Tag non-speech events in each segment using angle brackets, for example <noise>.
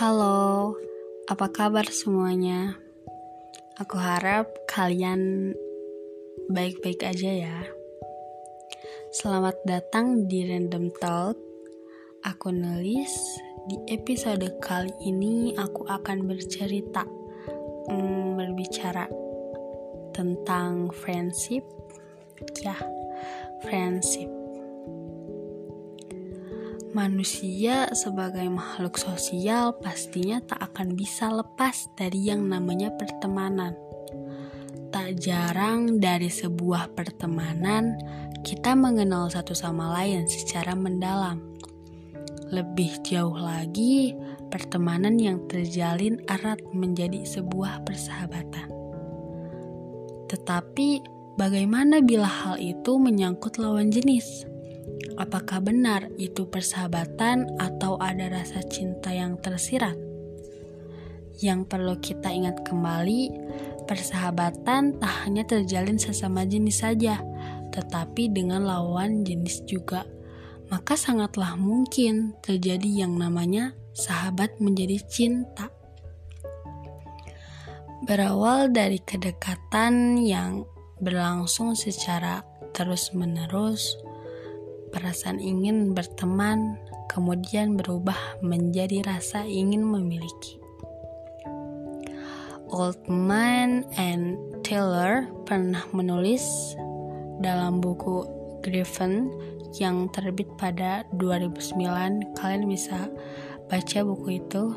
Halo, apa kabar semuanya? Aku harap kalian baik-baik aja ya. Selamat datang di Random Talk. Aku nulis di episode kali ini aku akan bercerita, hmm, berbicara tentang friendship. Ya, friendship. Manusia sebagai makhluk sosial pastinya tak akan bisa lepas dari yang namanya pertemanan. Tak jarang dari sebuah pertemanan kita mengenal satu sama lain secara mendalam. Lebih jauh lagi, pertemanan yang terjalin erat menjadi sebuah persahabatan. Tetapi, bagaimana bila hal itu menyangkut lawan jenis? Apakah benar itu persahabatan atau ada rasa cinta yang tersirat? Yang perlu kita ingat kembali, persahabatan tak hanya terjalin sesama jenis saja, tetapi dengan lawan jenis juga. Maka sangatlah mungkin terjadi yang namanya sahabat menjadi cinta. Berawal dari kedekatan yang berlangsung secara terus-menerus, perasaan ingin berteman kemudian berubah menjadi rasa ingin memiliki. Oldman and Taylor pernah menulis dalam buku Griffin yang terbit pada 2009. Kalian bisa baca buku itu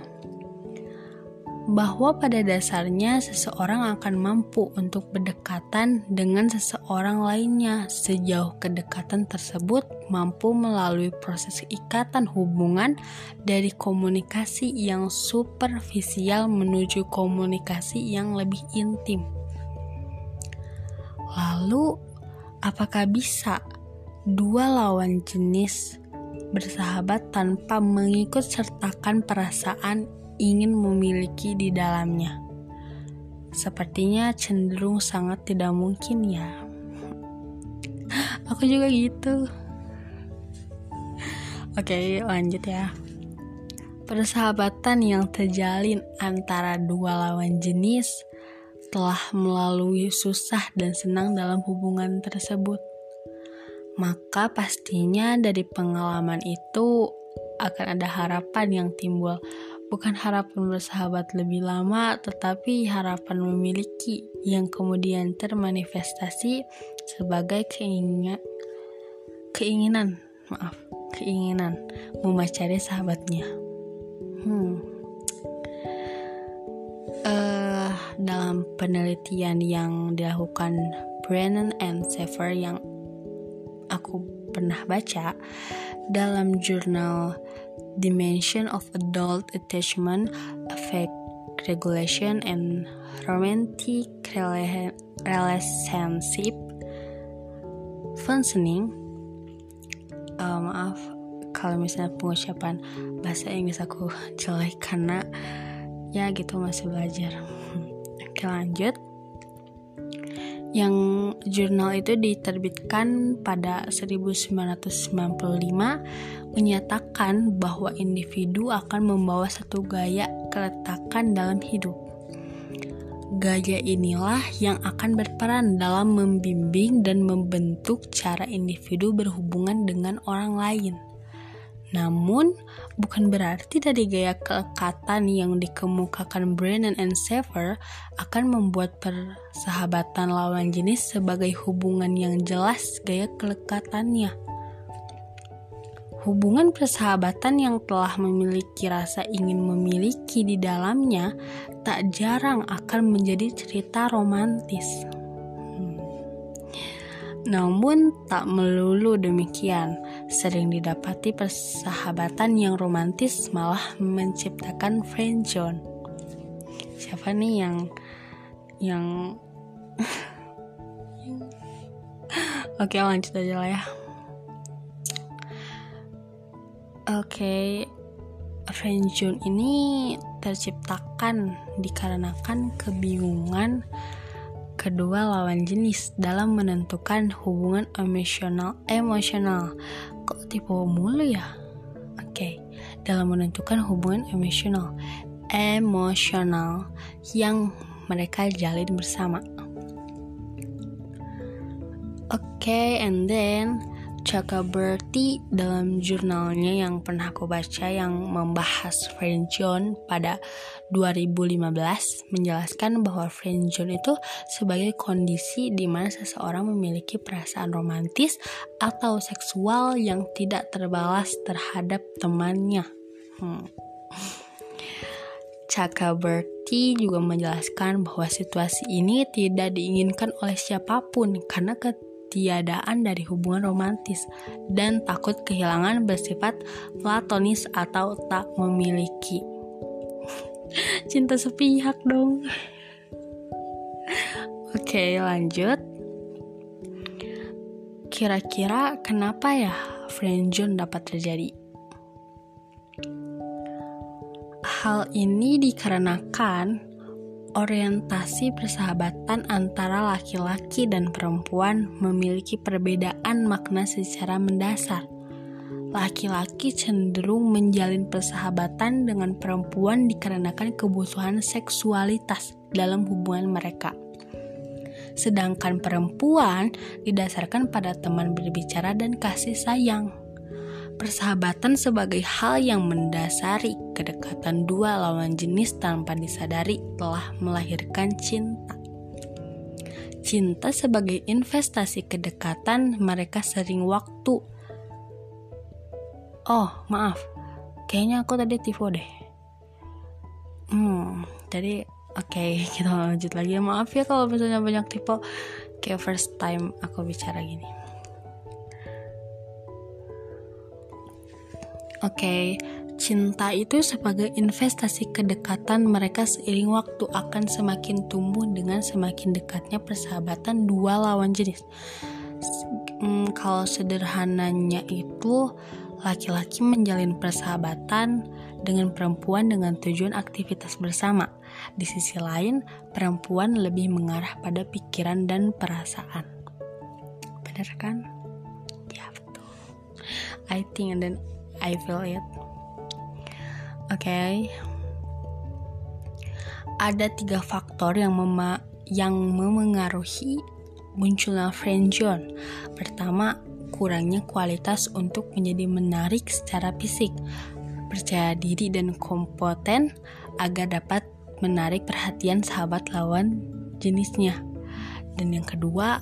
bahwa pada dasarnya seseorang akan mampu untuk berdekatan dengan seseorang lainnya sejauh kedekatan tersebut mampu melalui proses ikatan hubungan dari komunikasi yang superficial menuju komunikasi yang lebih intim. Lalu, apakah bisa dua lawan jenis bersahabat tanpa mengikut sertakan perasaan ingin memiliki di dalamnya. Sepertinya cenderung sangat tidak mungkin ya. <laughs> Aku juga gitu. Oke, lanjut ya. Persahabatan yang terjalin antara dua lawan jenis telah melalui susah dan senang dalam hubungan tersebut. Maka pastinya dari pengalaman itu akan ada harapan yang timbul bukan harapan bersahabat lebih lama, tetapi harapan memiliki yang kemudian termanifestasi sebagai keinginan, keinginan, maaf, keinginan memacari sahabatnya. Hmm. Uh, dalam penelitian yang dilakukan Brennan and Sever yang aku pernah baca dalam jurnal dimension of adult attachment, affect regulation, and romantic relationship functioning. Uh, maaf kalau misalnya pengucapan bahasa Inggris aku <laughs> jelek karena ya gitu masih belajar. <laughs> Oke lanjut yang jurnal itu diterbitkan pada 1995 menyatakan bahwa individu akan membawa satu gaya keletakan dalam hidup. Gaya inilah yang akan berperan dalam membimbing dan membentuk cara individu berhubungan dengan orang lain. Namun, bukan berarti dari gaya kelekatan yang dikemukakan Brennan and Sever akan membuat persahabatan lawan jenis sebagai hubungan yang jelas gaya kelekatannya. Hubungan persahabatan yang telah memiliki rasa ingin memiliki di dalamnya tak jarang akan menjadi cerita romantis. Namun tak melulu demikian, sering didapati persahabatan yang romantis malah menciptakan friendzone. Siapa nih yang yang <laughs> Oke lanjut aja lah ya Oke Friendzone ini terciptakan dikarenakan kebingungan kedua lawan jenis dalam menentukan hubungan emosional emosional kok tipe mulu ya oke okay. dalam menentukan hubungan emosional emosional yang mereka jalin bersama. Oke, okay, and then Berti dalam jurnalnya yang pernah aku baca yang membahas friendzone pada 2015 menjelaskan bahwa friendzone itu sebagai kondisi di mana seseorang memiliki perasaan romantis atau seksual yang tidak terbalas terhadap temannya. Hmm. Berti juga menjelaskan bahwa situasi ini tidak diinginkan oleh siapa pun karena ketiadaan dari hubungan romantis dan takut kehilangan bersifat platonis atau tak memiliki. <laughs> Cinta sepihak dong. <laughs> Oke, lanjut. Kira-kira kenapa ya friendzone dapat terjadi? Hal ini dikarenakan orientasi persahabatan antara laki-laki dan perempuan memiliki perbedaan makna secara mendasar. Laki-laki cenderung menjalin persahabatan dengan perempuan dikarenakan kebutuhan seksualitas dalam hubungan mereka. Sedangkan perempuan didasarkan pada teman berbicara dan kasih sayang persahabatan sebagai hal yang mendasari kedekatan dua lawan jenis tanpa disadari telah melahirkan cinta. Cinta sebagai investasi kedekatan mereka sering waktu. Oh, maaf. Kayaknya aku tadi tifo deh. Hmm, jadi oke okay, kita lanjut lagi. Maaf ya kalau misalnya banyak tipe. Kayak first time aku bicara gini. Okay, cinta itu sebagai investasi kedekatan mereka seiring waktu akan semakin tumbuh dengan semakin dekatnya persahabatan dua lawan jenis. Hmm, kalau sederhananya itu laki-laki menjalin persahabatan dengan perempuan dengan tujuan aktivitas bersama. Di sisi lain, perempuan lebih mengarah pada pikiran dan perasaan. Benar kan? Ya betul. I think and then I feel it. Oke. Okay. Ada tiga faktor yang mema yang memengaruhi munculnya friendzone. Pertama, kurangnya kualitas untuk menjadi menarik secara fisik, percaya diri dan kompeten agar dapat menarik perhatian sahabat lawan jenisnya. Dan yang kedua,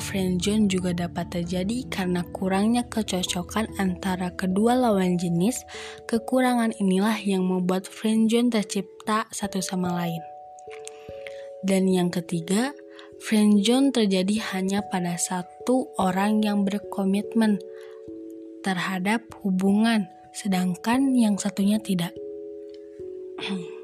friendzone juga dapat terjadi karena kurangnya kecocokan antara kedua lawan jenis. Kekurangan inilah yang membuat friendzone tercipta satu sama lain. Dan yang ketiga, friendzone terjadi hanya pada satu orang yang berkomitmen terhadap hubungan, sedangkan yang satunya tidak. <clears throat>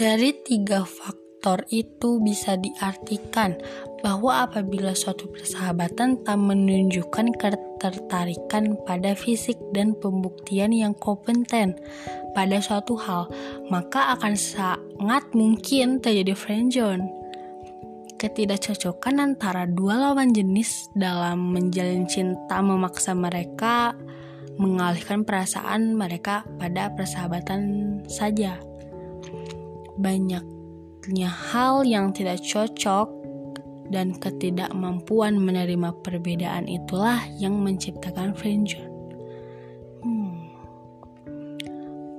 Dari tiga faktor faktor itu bisa diartikan bahwa apabila suatu persahabatan tak menunjukkan ketertarikan pada fisik dan pembuktian yang kompeten pada suatu hal, maka akan sangat mungkin terjadi friendzone. Ketidakcocokan antara dua lawan jenis dalam menjalin cinta memaksa mereka mengalihkan perasaan mereka pada persahabatan saja. Banyak hal yang tidak cocok dan ketidakmampuan menerima perbedaan itulah yang menciptakan friendzone. Hmm.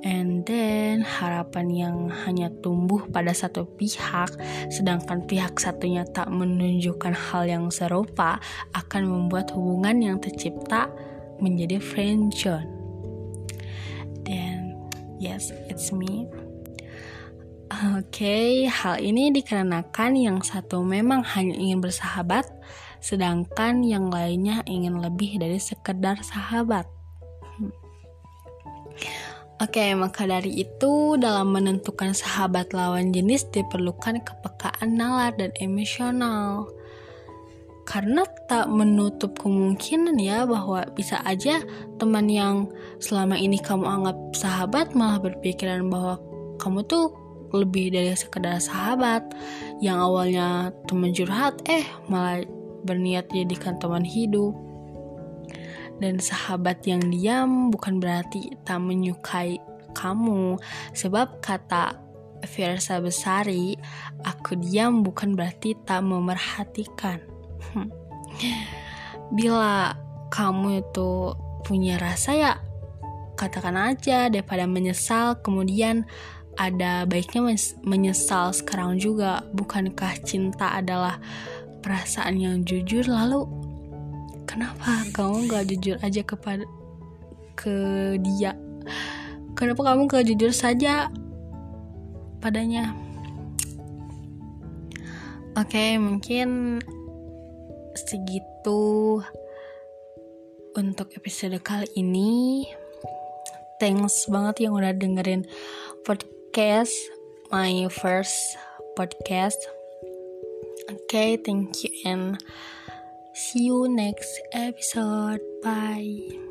And then harapan yang hanya tumbuh pada satu pihak, sedangkan pihak satunya tak menunjukkan hal yang serupa, akan membuat hubungan yang tercipta menjadi friendzone. Then yes, it's me. Oke, hal ini dikarenakan yang satu memang hanya ingin bersahabat, sedangkan yang lainnya ingin lebih dari sekedar sahabat. Hmm. Oke, maka dari itu dalam menentukan sahabat lawan jenis diperlukan kepekaan nalar dan emosional. Karena tak menutup kemungkinan ya bahwa bisa aja teman yang selama ini kamu anggap sahabat malah berpikiran bahwa kamu tuh lebih dari sekedar sahabat yang awalnya teman curhat eh malah berniat jadikan teman hidup Dan sahabat yang diam bukan berarti tak menyukai kamu, sebab kata Fiersa Besari, aku diam bukan berarti tak memerhatikan. Hmm. Bila kamu itu punya rasa ya katakan aja daripada menyesal kemudian ada baiknya menyesal sekarang juga. Bukankah cinta adalah perasaan yang jujur? Lalu kenapa kamu gak jujur aja kepada ke dia? Kenapa kamu gak jujur saja padanya? Oke okay, mungkin segitu untuk episode kali ini. Thanks banget yang udah dengerin podcast podcast, my first podcast. Okay, thank you and see you next episode. Bye.